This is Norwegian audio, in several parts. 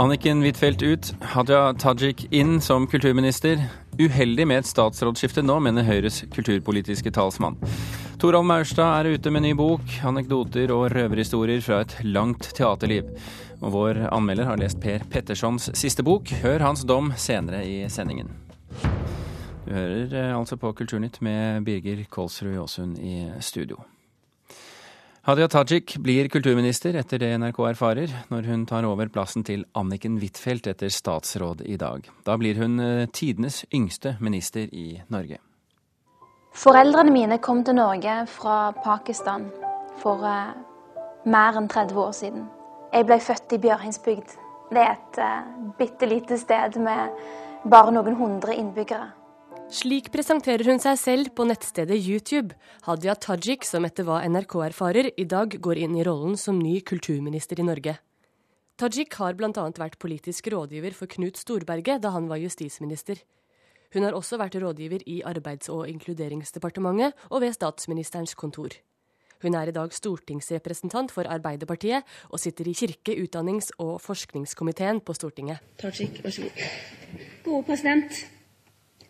Anniken Huitfeldt ut, Hadia Tajik inn som kulturminister. Uheldig med et statsrådsskifte nå, mener Høyres kulturpolitiske talsmann. Torald Maurstad er ute med ny bok, anekdoter og røverhistorier fra et langt teaterliv. Og vår anmelder har lest Per Pettersons siste bok. Hør hans dom senere i sendingen. Du hører eh, altså på Kulturnytt med Birger Kolsrud Jåsund i studio. Hadia Tajik blir kulturminister etter det NRK erfarer, når hun tar over plassen til Anniken Huitfeldt etter statsråd i dag. Da blir hun eh, tidenes yngste minister i Norge. Foreldrene mine kom til Norge fra Pakistan for uh, mer enn 30 år siden. Jeg ble født i Bjørhinsbygd. Det er et uh, bitte lite sted med bare noen hundre innbyggere. Slik presenterer hun seg selv på nettstedet YouTube. Hadia Tajik, som etter hva NRK erfarer, i dag går inn i rollen som ny kulturminister i Norge. Tajik har bl.a. vært politisk rådgiver for Knut Storberget da han var justisminister. Hun har også vært rådgiver i Arbeids- og inkluderingsdepartementet og ved statsministerens kontor. Hun er i dag stortingsrepresentant for Arbeiderpartiet og sitter i kirke-, utdannings- og forskningskomiteen på Stortinget. Tajik, vær så god. Gode president.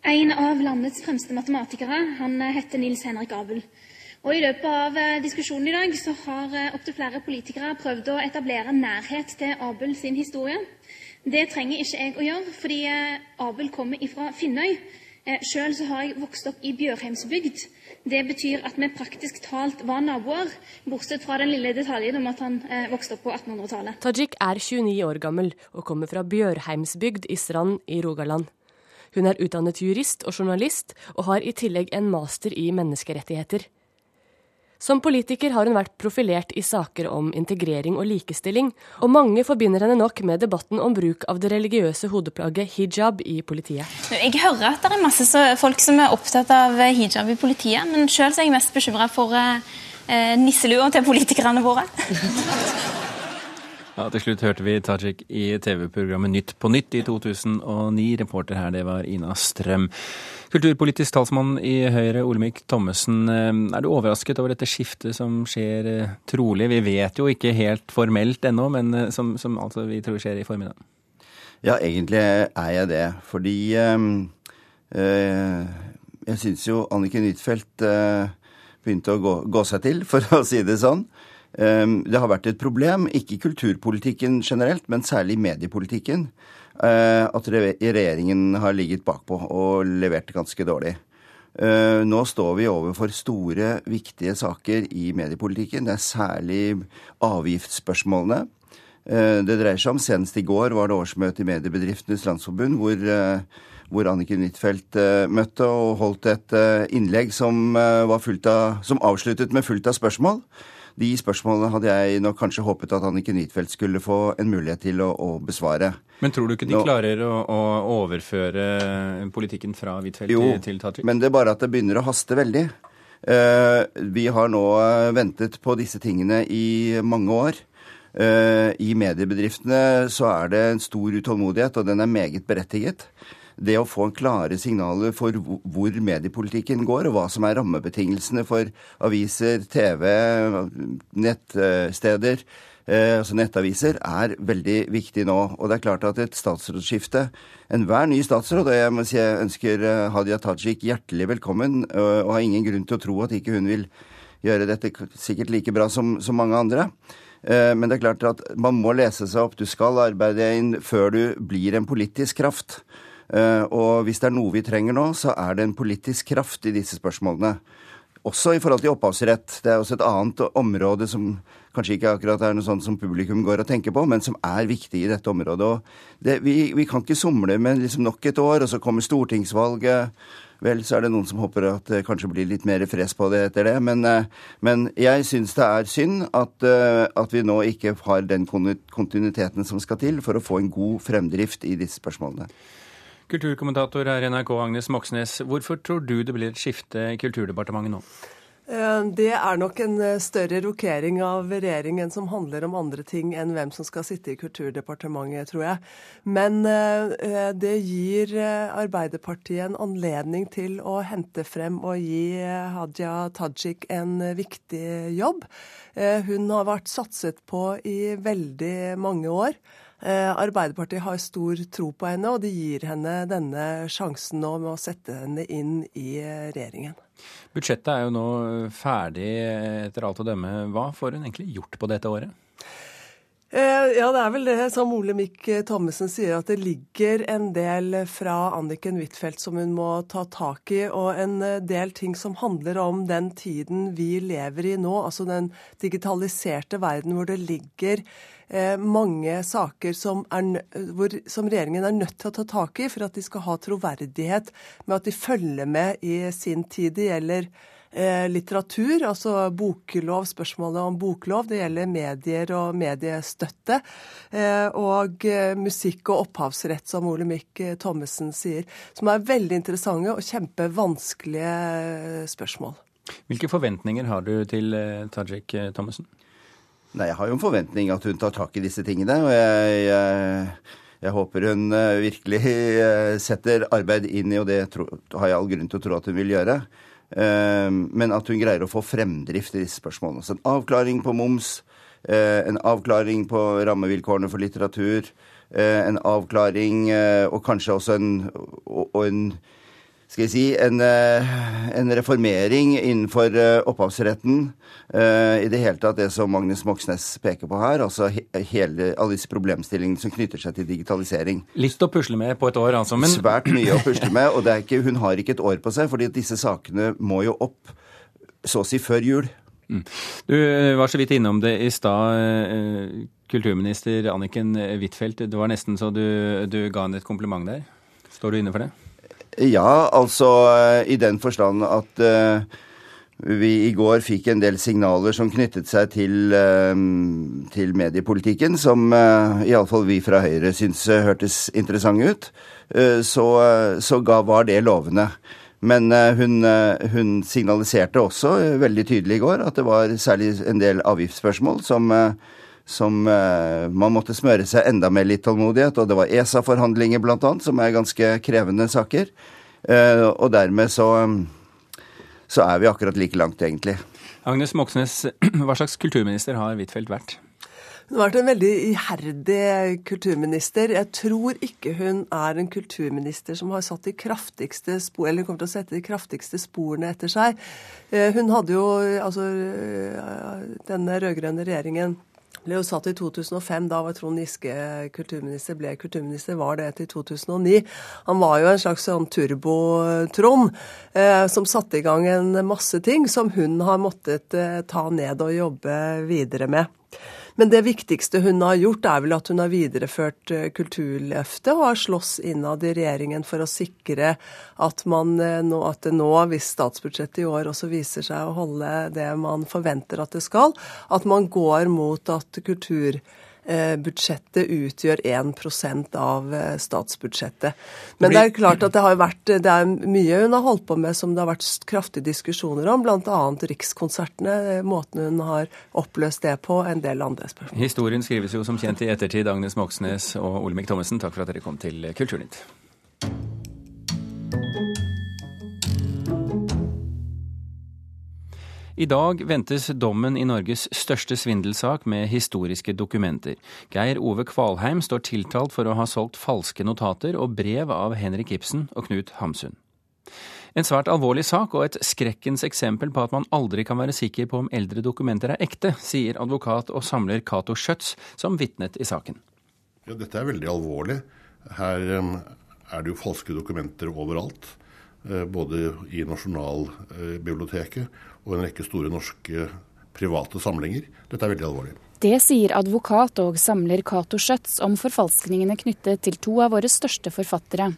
En av landets fremste matematikere han eh, heter Nils Henrik Abel. Og I løpet av eh, diskusjonen i dag så har eh, opptil flere politikere prøvd å etablere nærhet til Abel sin historie. Det trenger ikke jeg å gjøre, fordi Abel kommer fra Finnøy. Sjøl har jeg vokst opp i Bjørheimsbygd. Det betyr at vi praktisk talt var naboer, bortsett fra den lille detaljen om at han vokste opp på 1800-tallet. Tajik er 29 år gammel og kommer fra Bjørheimsbygd i Strand i Rogaland. Hun er utdannet jurist og journalist, og har i tillegg en master i menneskerettigheter. Som politiker har hun vært profilert i saker om integrering og likestilling, og mange forbinder henne nok med debatten om bruk av det religiøse hodeplagget hijab i politiet. Jeg hører at det er masse folk som er opptatt av hijab i politiet, men sjøl er jeg mest bekymra for eh, nisselua til politikerne våre. Ja, Til slutt hørte vi Tajik i TV-programmet Nytt på nytt i 2009. Reporter her, det var Ina Strøm. Kulturpolitisk talsmann i Høyre, Olemic Thommessen. Eh, er du overrasket over dette skiftet som skjer eh, trolig? Vi vet jo ikke helt formelt ennå, men eh, som, som altså vi tror skjer i formiddag. Ja, egentlig er jeg det. Fordi øh, jeg syns jo Anniken Huitfeldt øh, begynte å gå, gå seg til, for å si det sånn. Ehm, det har vært et problem, ikke i kulturpolitikken generelt, men særlig i mediepolitikken, eh, at regjeringen har ligget bakpå og levert ganske dårlig. Eh, nå står vi overfor store, viktige saker i mediepolitikken. Det er særlig avgiftsspørsmålene. Eh, det dreier seg om Senest i går var det årsmøte i Mediebedriftenes Landsforbund, hvor, hvor Anniken Huitfeldt møtte og holdt et innlegg som, av, som avsluttet med fullt av spørsmål. De spørsmålene hadde jeg nok kanskje håpet at Anniken Huitfeldt skulle få en mulighet til å, å, besvare. Men tror du ikke de Nå, klarer å, å, overføre politikken fra Huitfeldt jo, til Tajik? men det er bare at det begynner å haste veldig. Uh, vi har nå ventet på disse tingene i mange år. Uh, I mediebedriftene så er det en stor utålmodighet, og den er meget berettiget det å få klare signaler for hvor mediepolitikken går, og hva som er rammebetingelsene for aviser, TV, nettsteder, eh, altså nettaviser, er veldig viktig nå. Og det er klart at et statsrådsskifte Enhver ny statsråd, og jeg må si jeg ønsker eh, Hadia Tajik hjertelig velkommen, og har ingen grunn til å tro at ikke hun vil gjøre dette sikkert like bra som, som mange andre. Eh, men det er klart at man må lese seg opp. Du skal arbeide inn før du blir en politisk kraft. Eh, og hvis det er noe vi trenger nå, så er det en politisk kraft i disse spørsmålene. Også i forhold til opphavsrett. Det er også et annet område som kanskje ikke akkurat er noe sånt som publikum går og tenker på, men som er viktig i dette området. Det, vi, vi, kan ikke somle med liksom nok et år, og så kommer stortingsvalget. Vel, så er det noen som håper at det kanskje blir litt mer fres på det etter det. Men, eh, men jeg syns det er synd at, eh, at, vi nå ikke har den kontinuiteten som skal til for å få en god fremdrift i disse spørsmålene. Kulturkommentator her i NRK, Agnes Moxnes. Hvorfor tror du det blir et skifte i Kulturdepartementet nå? Eh, det er nok en eh, større rokering av regjeringen som handler om andre ting enn hvem som skal sitte i Kulturdepartementet, tror jeg. Men eh, det gir Arbeiderpartiet en anledning til å hente frem og gi Hadia Tajik en viktig jobb. Hun har vært satset på i veldig mange år. Arbeiderpartiet har stor tro på henne, og de gir henne denne sjansen nå med å sette henne inn i regjeringen. Budsjettet er jo nå ferdig etter alt å dømme. Hva får hun egentlig gjort på dette året? Eh, ja, det er vel det som Ole Mikk Thommessen sier, at det ligger en del fra Anniken Huitfeldt som hun må ta tak i, og en eh, del ting som handler om den tiden vi lever i nå, altså den digitaliserte verden hvor det ligger eh, mange saker som, er, hvor, som, regjeringen er nødt til å ta tak i for at de skal ha troverdighet med at de følger med i sin tid. Det gjelder Eh, litteratur, altså boklov, spørsmålet om boklov. Det gjelder medier og mediestøtte. Eh, og eh, musikk og opphavsrett, som Ole Mikk Thommessen sier. Som er veldig interessante og kjempevanskelige spørsmål. Hvilke forventninger har du til Tajik Thommessen? Nei, Jeg har jo en forventning at hun tar tak i disse tingene. og jeg, jeg jeg håper hun virkelig setter arbeid inn i, og det har jeg all grunn til å tro at hun vil gjøre. Ehm, men at hun greier å få fremdrift i disse spørsmålene. Så en avklaring på moms, eh, en avklaring på rammevilkårene for litteratur, eh, en avklaring eh, og kanskje også en, og en skal jeg si, en, eh, en reformering innenfor eh, opphavsretten. Eh, I det hele tatt det som Magnus Moxnes peker på her, altså hele, alle disse problemstillingene som knytter seg til digitalisering. Litt å pusle med på et år, altså. Men... Svært mye å pusle med. Og ikke, hun har ikke et år på seg, fordi disse sakene må jo opp så å si før jul. Mm. Du var så vidt innom det i stad. Kulturminister Anniken Huitfeldt, det var nesten så du, du ga henne et kompliment der. Står du inne for det? Ja, altså i den forstand at uh, vi i går fikk en del signaler som knyttet seg til, uh, til mediepolitikken, som uh, iallfall vi fra Høyre syns hørtes interessante ut. Så, så ga, var det lovende. Men hun, hun, signaliserte også veldig tydelig i går at det var særlig en del avgiftsspørsmål som som eh, man måtte smøre seg enda mer litt tålmodighet. Og det var ESA-forhandlinger bl.a., som er ganske krevende saker. Eh, og dermed så, så er vi akkurat like langt, egentlig. Agnes Moxnes, hva slags kulturminister har Huitfeldt vært? Hun har vært en veldig iherdig kulturminister. Jeg tror ikke hun er en kulturminister som har satt de kraftigste spor, eller kommer til å sette de kraftigste sporene etter seg. Eh, hun hadde jo altså denne rød-grønne regjeringen ble jo satt i 2005. Da var Trond Giske kulturminister, ble kulturminister, var det til 2009. Han var jo en slags sånn turbo-Trond eh, som satte i gang en masse ting som hun har måttet eh, ta ned og jobbe videre med. Men det viktigste hun har gjort, er vel at hun har videreført eh, Kulturløftet og har slåss innad i regjeringen for å sikre at, man eh, at det nå, hvis statsbudsjettet i år også viser seg å holde det man forventer at det skal, at man går mot at kultur budsjettet utgjør 1 av eh, statsbudsjettet. Men det er klart at det har vært det er mye hun har holdt på med som det har vært kraftige diskusjoner om, bl.a. Rikskonsertene, eh, måten hun har oppløst det på, en del andre spørsmål. Historien skrives jo som kjent i ettertid. Agnes Moxnes og Olemic Thommessen, takk for at dere kom til Kulturnytt. I dag ventes dommen i Norges største svindelsak med historiske dokumenter. Geir Ove Kvalheim står tiltalt for å ha solgt falske notater og brev av Henrik Ibsen og Knut Hamsun. En svært alvorlig sak og et skrekkens eksempel på at man aldri kan være sikker på om eldre dokumenter er ekte, sier advokat og samler Cato Schjøtz, som vitnet i saken. Ja, dette er veldig alvorlig. Her um, er det jo falske dokumenter overalt. Uh, både i Nasjonalbiblioteket og en rekke store norske private samlinger. Dette er veldig alvorlig. Det sier advokat og samler Cato Schjøtz om forfalskningene knyttet til to av våre største forfattere.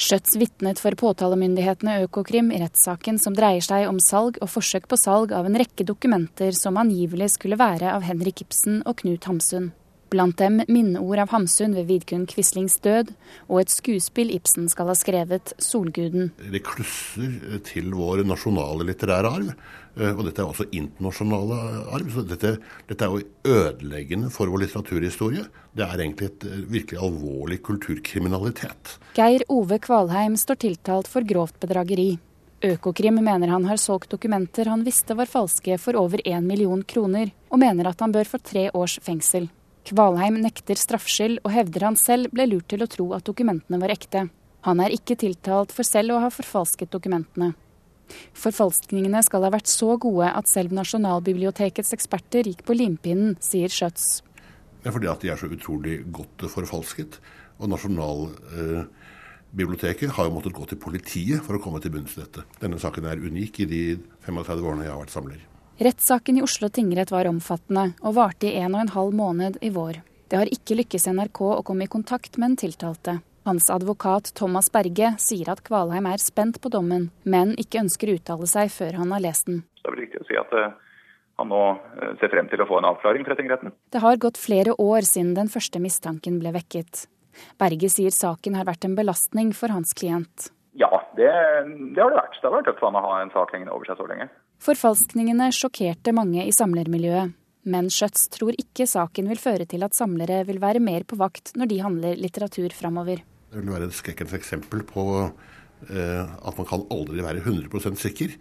Schjøtz vitnet for påtalemyndighetene Økokrim i rettssaken som dreier seg om salg og forsøk på salg av en rekke dokumenter som angivelig skulle være av Henrik Ibsen og Knut Hamsun. Blant dem minneord av Hamsun ved Vidkun Quislings død, og et skuespill Ibsen skal ha skrevet, 'Solguden'. Det klusser til vår nasjonale litterære arv. Eh, og dette er også internasjonale arv. Så dette, dette, er jo ødeleggende for vår litteraturhistorie. Det er egentlig et eh, virkelig alvorlig kulturkriminalitet. Geir Ove Kvalheim står tiltalt for grovt bedrageri. Økokrim mener han har solgt dokumenter han visste var falske for over én million kroner, og mener at han bør få tre års fengsel. Kvalheim nekter straffskyld og hevder han selv ble lurt til å tro at dokumentene var ekte. Han er ikke tiltalt for selv å ha forfalsket dokumentene. Forfalskningene skal ha vært så gode at selv Nasjonalbibliotekets eksperter gikk på limpinnen, sier Schjøtz. Det er fordi at de er så utrolig godt forfalsket. Og Nasjonalbiblioteket har jo måttet gå til politiet for å komme til bunns i dette. Denne saken er unik i de 35 årene jeg har vært samler. Rettssaken i Oslo tingrett var omfattende og varte i en og en halv måned i vår. Det har ikke lykkes NRK å komme i kontakt med den tiltalte. Hans advokat Thomas Berge sier at Kvalheim er spent på dommen, men ikke ønsker å uttale seg før han har lest den. Det er vel riktig å si at eh, han nå eh, ser frem til å få en avklaring fra tingretten. Det har gått flere år siden den første mistanken ble vekket. Berge sier saken har vært en belastning for hans klient. Ja, det, det har det vært. Det har vært tøft for han å ha en sak hengende over seg så lenge. Forfalskningene sjokkerte mange i samlermiljøet. Men Schjøtz tror ikke saken vil føre til at samlere vil være mer på vakt når de handler litteratur framover. Det vil være et skrekkens eksempel på eh, at man kan aldri være 100% sikker.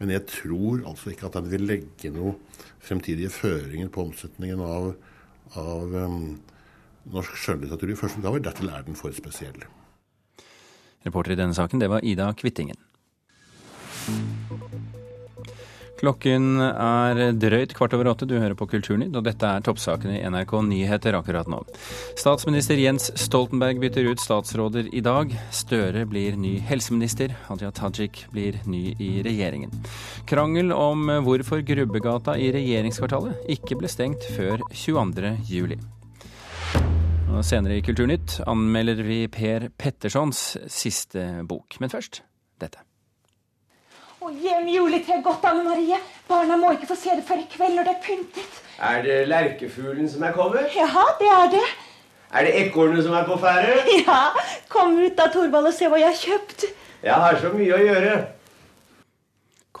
Men jeg tror altså ikke at den vil legge noen fremtidige føringer på omsetningen av, av um, norsk skjønnlitteratur i første utgave. Dertil er den for spesiell. Reporter i denne saken, det var Ida Kvittingen. Klokken er drøyt kvart over åtte. Du hører på Kulturnytt, og dette er toppsakene i NRK Nyheter akkurat nå. Statsminister Jens Stoltenberg bytter ut statsråder i dag. Støre blir ny helseminister. Hadia Tajik blir ny i regjeringen. Krangel om hvorfor Grubbegata i regjeringskvartalet ikke ble stengt før 22. juli. Og senere i Kulturnytt anmelder vi Per Pettersons siste bok. Men først dette. Og hjem juletre godt, Anne Marie. Barna må ikke få se det før i kveld når det er pyntet. Er det lerkefuglen som er kommet? Ja, det er det. Er det ekornet som er på ferde? Ja. Kom ut da, Torvald, og se hva jeg har kjøpt. Jeg har så mye å gjøre.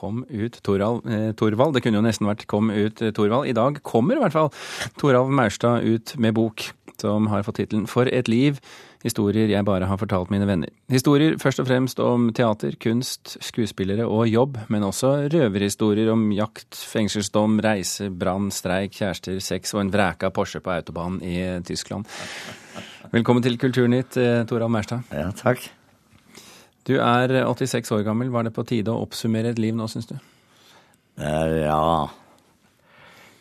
Kom ut, Torvald. Eh, Torvald. Det kunne jo nesten vært Kom ut, eh, Torvald. I dag kommer i hvert fall Toralv Maurstad ut med bok som har fått tittelen For et liv Historier jeg bare har fortalt mine venner. Historier først og fremst om teater, kunst, skuespillere og jobb, men også røverhistorier om jakt, fengselsdom, reise, brann, streik, kjærester, sex og en vræka Porsche på autobanen i Tyskland. Velkommen til Kulturnytt, Toralv Torald Mærstad. Ja, takk. Du er 86 år gammel. Var det på tide å oppsummere et liv nå, syns du? Ja,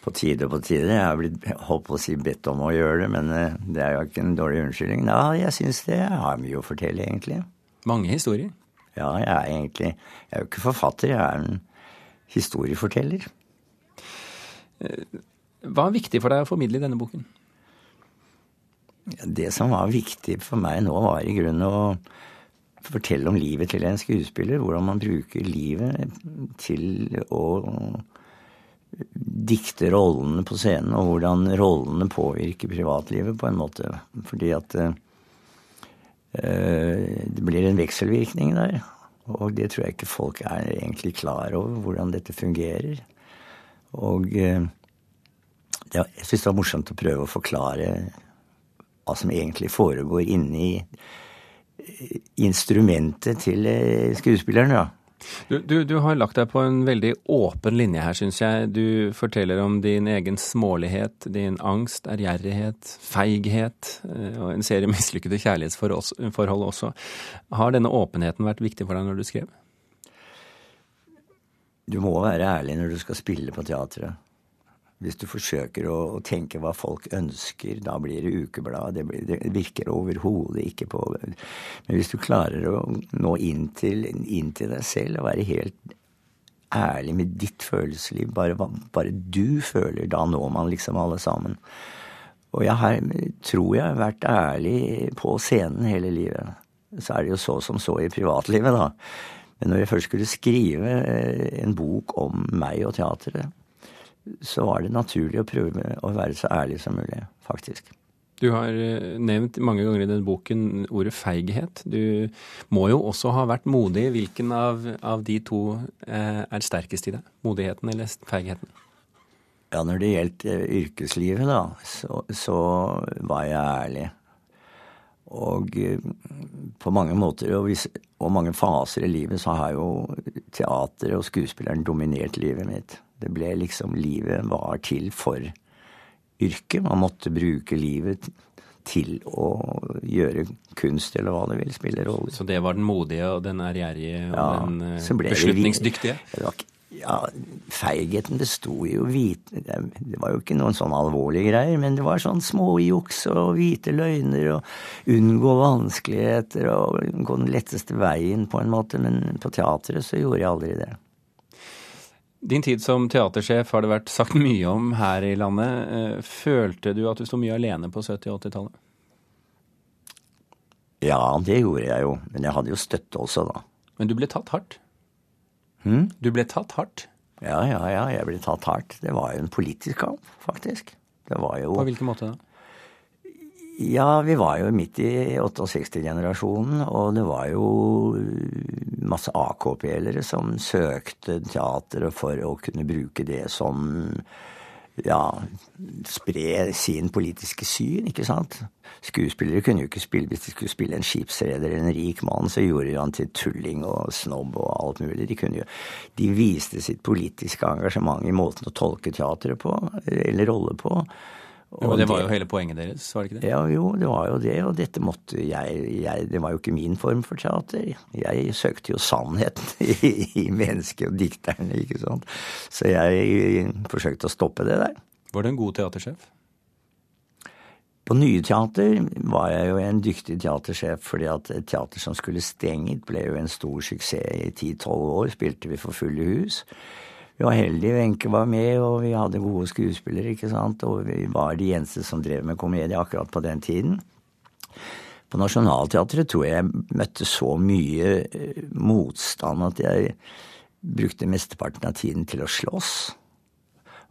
på tide og på tide. Jeg har blitt holdt på å si bedt om å gjøre det, men eh, det er jo ikke en dårlig unnskyldning. Ja, jeg syns det. Jeg har mye å fortelle, egentlig. Mange historier? Ja, jeg er egentlig Jeg er jo ikke forfatter, jeg er en historieforteller. Eh, hva er viktig for deg å formidle i denne boken? Det som var viktig for meg nå, var i grunnen å fortelle om livet til en skuespiller. Hvordan man bruker livet til å dikte rollene på scenen, og hvordan rollene påvirker privatlivet på en måte. Fordi at uh, det blir en vekselvirkning der. Og det tror jeg ikke folk er egentlig klar over, hvordan dette fungerer. Og det, jeg syns det var morsomt å prøve å forklare hva som egentlig foregår inni instrumentet til skuespilleren. da. Du, du, du, har lagt deg på en veldig åpen linje her, syns jeg. Du forteller om din egen smålighet, din angst, ærgjerrighet, feighet eh, og en serie mislykkede kjærlighetsforhold også. Har denne åpenheten vært viktig for deg når du skrev? Du må være ærlig når du skal spille på teatret. Hvis du forsøker å, tenke hva folk ønsker, da blir det ukeblad. Det, blir, det virker overhodet ikke på Men hvis du klarer å nå inn til, inn til, deg selv og være helt ærlig med ditt følelsesliv, bare bare du føler, da når man liksom alle sammen. Og jeg har, tror jeg har vært ærlig på scenen hele livet. Så er det jo så som så i privatlivet, da. Men når jeg først skulle skrive eh, en bok om meg og teatret, så var det naturlig å prøve å være så ærlig som mulig, faktisk. Du har eh, nevnt mange ganger i denne boken ordet feighet. Du må jo også ha vært modig. Hvilken av, av de to eh, er sterkest i deg? Modigheten eller feigheten? Ja, når det gjelder eh, yrkeslivet, da, så, så, var jeg ærlig. Og på mange måter og, hvis, og mange faser i livet så har jo teateret og skuespilleren dominert livet mitt. Det ble liksom Livet var til for yrke. Man måtte bruke livet til å gjøre kunst, eller hva det vil, spille roller. Så det var den modige og den ærgjerrige og Ja, den eh, beslutningsdyktige? Det var Ja, feigheten besto i å vite Det var jo ikke noen sånn alvorlige greier, men det var sånn småjuks og hvite løgner og unngå vanskeligheter og gå den letteste veien, på en måte. Men på teatret så gjorde jeg aldri det. Din tid som teatersjef har det vært sagt mye om her i landet. Eh, Følte du at du sto mye alene på 70- og 80-tallet? Ja, det gjorde jeg jo. Men jeg hadde jo støtte også, da. Men du ble tatt hardt? Hm? Du ble tatt hardt? Ja, ja, ja, jeg ble tatt hardt. Det var jo en politisk kamp, faktisk. Det var jo På hvilken måte da? Ja, vi var jo midt i 68-generasjonen, og det var jo masse AKP-ere som søkte teatret for å kunne bruke det som ja, spre sin politiske syn, ikke sant. Skuespillere kunne jo ikke spille hvis de skulle spille en skipsreder eller en rik mann, så gjorde de han til tulling og snobb og alt mulig. De kunne jo De viste sitt politiske engasjement i måten å tolke teatret på, eller rolle på. Og det var jo hele poenget deres, var det ikke det? Ja, jo, det var jo det, og dette måtte jeg, jeg Det var jo ikke min form for teater. Jeg søkte jo sannheten i, i mennesket og dikterne, ikke sant. Så jeg forsøkte å stoppe det der. Var du en god teatersjef? På Nye Teater var jeg jo en dyktig teatersjef, fordi at et teater som skulle stengt, ble jo en stor suksess i ti-tolv år. Spilte vi for fulle hus. Vi var heldige, Wenche var med, og vi hadde gode skuespillere, ikke sant. Og vi var de eneste som drev med komedie akkurat på den tiden. På Nationaltheatret tror jeg jeg møtte så mye eh, motstand at jeg brukte mesteparten av tiden til å slåss.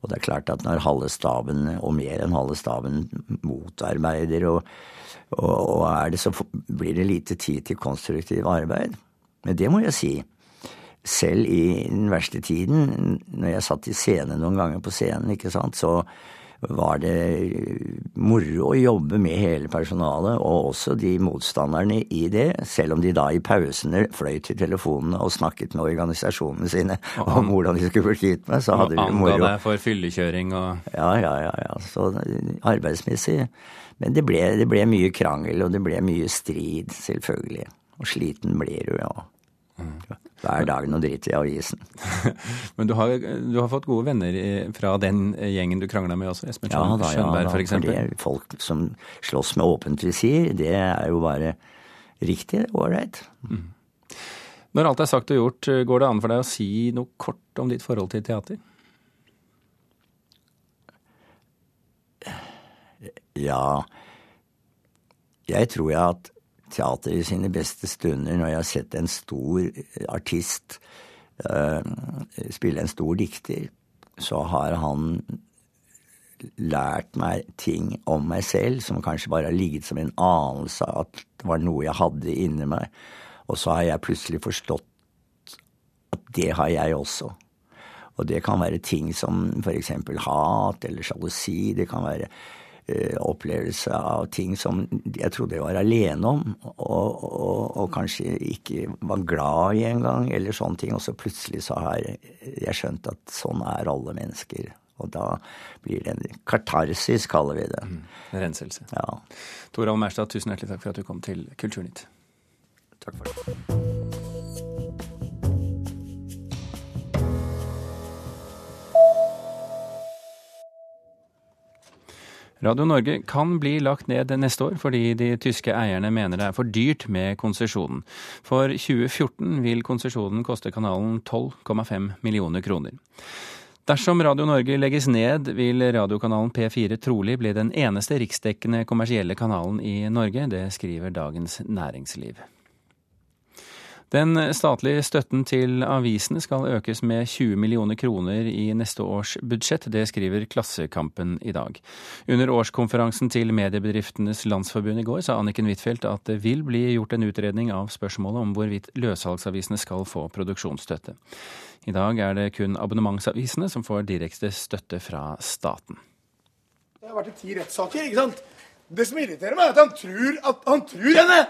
Og det er klart at når halve staben, og mer enn halve staben, motarbeider og, og, og er det, så blir det lite tid til konstruktiv arbeid. Men det må jeg si. Selv i den verste tiden, når jeg satt i scene noen ganger på scenen, ikke sant, så var det moro å jobbe med hele personalet, og også de motstanderne i det, selv om de da i pausene fløy til telefonene og snakket med organisasjonene sine om hvordan de skulle bli kvitt meg, så hadde vi Anga moro. deg for fyllekjøring og Ja, ja, ja. ja. Så arbeidsmessig. Men det ble, det ble mye krangel, og det ble mye strid, selvfølgelig. Og sliten blir du, ja. Hver dag noe dritt i avisen. Men du har, du har fått gode venner fra den gjengen du krangla med også? Espen Ja da, ja Skjønberg, ja, For eksempel? folk som slåss med åpent visir, det er jo bare riktig ålreit. Når alt er sagt og gjort, går det an for deg å si noe kort om ditt forhold til teater? Ja, jeg tror jeg hatt teater i sine beste stunder når jeg har sett en stor artist uh, spille en stor dikter. Så har han lært meg ting om meg selv som kanskje bare har ligget som en anelse at det var noe jeg hadde inni meg. Og så har jeg plutselig forstått at det har jeg også. Og det kan være ting som f.eks. hat eller sjalusi. Det kan være eh, opplevelse av ting som jeg trodde jeg var alene om, og, og, og kanskje ikke var glad i engang, eller sånne ting. Og så plutselig så har jeg skjønt at sånn er alle mennesker. Og da blir det en katarsis, kaller vi det. En renselse. Ja. Torald Maurstad, tusen hjertelig takk for at du kom til Kulturnytt. Takk for det. Radio Norge kan bli lagt ned neste år fordi de tyske eierne mener det er for dyrt med konsesjonen. For 2014 vil konsesjonen koste kanalen 12,5 millioner kroner. Dersom Radio Norge legges ned, vil radiokanalen P4 trolig bli den eneste riksdekkende kommersielle kanalen i Norge. Det skriver Dagens Næringsliv. Den statlige støtten til avisene skal økes med 20 millioner kroner i neste års budsjett. Det skriver Klassekampen i dag. Under årskonferansen til Mediebedriftenes Landsforbund i går sa Anniken Huitfeldt at det vil bli gjort en utredning av spørsmålet om hvorvidt løssalgsavisene skal få produksjonsstøtte. I dag er det kun abonnementsavisene som får direkte støtte fra staten. Det har vært i ti rettssaker, ikke sant? Det som irriterer meg, er at han tror at han tror henne!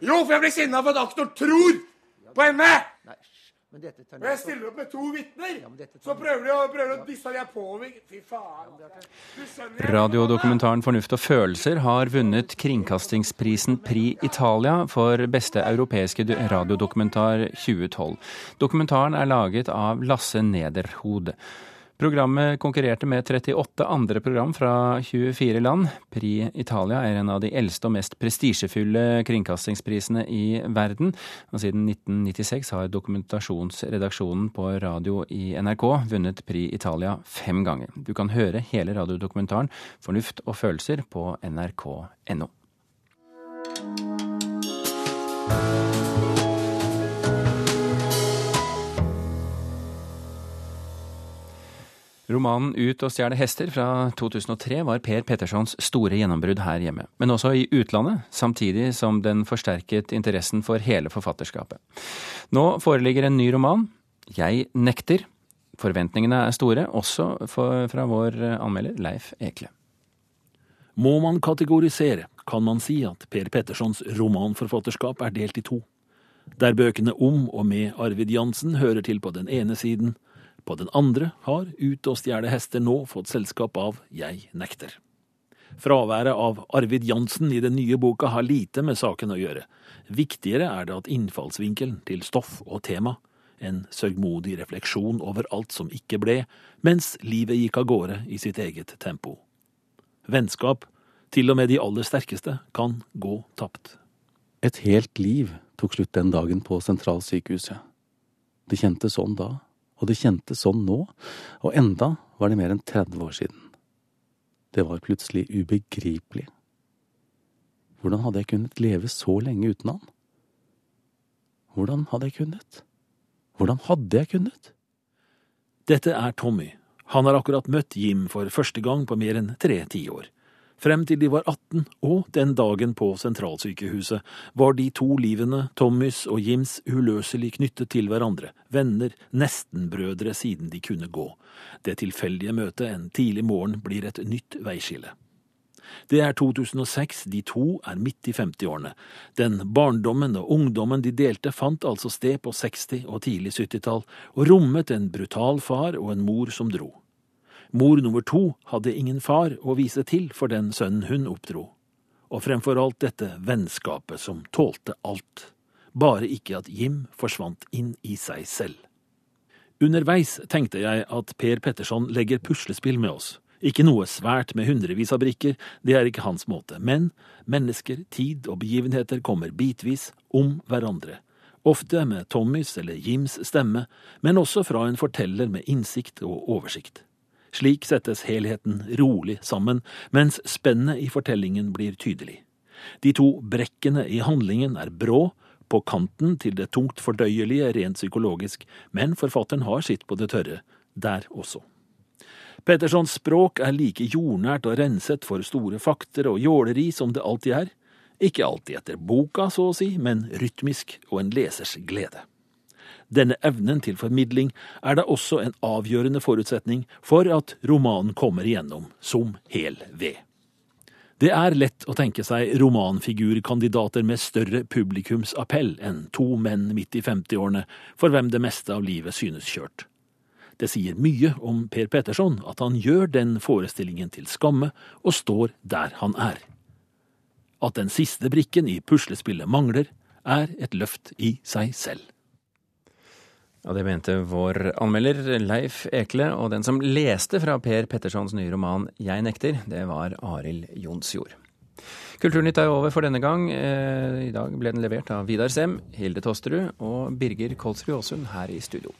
Jo, for jeg blir sinna for at aktor tror på henne! Og jeg stiller opp med to vitner! Så prøver de å, prøver å disse de er på meg. Fy faen. Jeg- Radiodokumentaren 'Fornuft og følelser' har vunnet kringkastingsprisen Pri Italia for beste europeiske radiodokumentar 2012. Dokumentaren er laget av Lasse Nederhod. Programmet konkurrerte med 38 andre program fra 24 land. Pri Italia er en av de eldste og mest prestisjefulle kringkastingsprisene i verden. Og siden 1996 har dokumentasjonsredaksjonen på radio i NRK vunnet Pri Italia fem ganger. Du kan høre hele radiodokumentaren 'Fornuft og følelser' på nrk.no. Romanen 'Ut og stjele hester' fra 2003 var Per Pettersons store gjennombrudd her hjemme, men også i utlandet, samtidig som den forsterket interessen for hele forfatterskapet. Nå foreligger en ny roman, 'Jeg nekter'. Forventningene er store, også for, fra vår anmelder Leif Ekle. Må man kategorisere, kan man si at Per Pettersons romanforfatterskap er delt i to. Der bøkene om og med Arvid Jansen hører til på den ene siden, på den andre har Ut og stjele hester nå fått selskap av Jeg nekter. Fraværet av Arvid Jansen i den nye boka har lite med saken å gjøre. Viktigere er det at innfallsvinkelen til stoff og tema, en sørgmodig refleksjon over alt som ikke ble, mens livet gikk av gårde i sitt eget tempo. Vennskap, til og med de aller sterkeste, kan gå tapt. Et helt liv tok slutt den dagen på sentralsykehuset. Det kjentes sånn da, og det kjentes sånn nå, og enda var det mer enn 30 år siden. Det var plutselig ubegripelig. Hvordan hadde jeg kunnet leve så lenge uten han? Hvordan hadde jeg kunnet? Hvordan hadde jeg kunnet? Dette er Tommy. Han har akkurat møtt Jim for første gang på mer enn tre tiår. Frem til de var 18, og den dagen på sentralsykehuset, var de to livene, Tommys og Jims, uløselig knyttet til hverandre, venner, nestenbrødre siden de kunne gå. Det tilfeldige møtet en tidlig morgen blir et nytt veiskille. Det er 2006, de to er midt i 50-årene. Den barndommen og ungdommen de delte fant altså sted på 60- og tidlig 70-tall, og rommet en brutal far og en mor som dro. Mor nummer to hadde ingen far å vise til for den sønnen hun oppdro. Og fremfor alt dette vennskapet som tålte alt. Bare ikke at Jim forsvant inn i seg selv. Underveis tenkte jeg at Per Petterson legger puslespill med oss. Ikke noe svært med hundrevis av brikker, det er ikke hans måte, men mennesker, tid og begivenheter kommer bitvis om hverandre. Ofte med Tommys eller Jims stemme, men også fra en forteller med innsikt og oversikt. Slik settes helheten rolig sammen, mens spennet i fortellingen blir tydelig. De to brekkene i handlingen er brå, på kanten til det tungt fordøyelige rent psykologisk, men forfatteren har sitt på det tørre, der også. Pettersons språk er like jordnært og renset for store fakter og jåleri som det alltid er. Ikke alltid etter boka, så å si, men rytmisk og en lesers glede. Denne evnen til formidling er da også en avgjørende forutsetning for at romanen kommer igjennom som hel ved. Det er lett å tenke seg romanfigurkandidater med større publikumsappell enn to menn midt i 50-årene, for hvem det meste av livet synes kjørt. Det sier mye om Per Petterson at han gjør den forestillingen til skamme og står der han er. At den siste brikken i puslespillet mangler, er et løft i seg selv. Ja, Det mente vår anmelder Leif Ekle, og den som leste fra Per Pettersons nye roman 'Jeg nekter', det var Arild Jonsjord. Kulturnytt er over for denne gang. I dag ble den levert av Vidar Sem, Hilde Tosterud og Birger Kolsrud Aasund her i studio.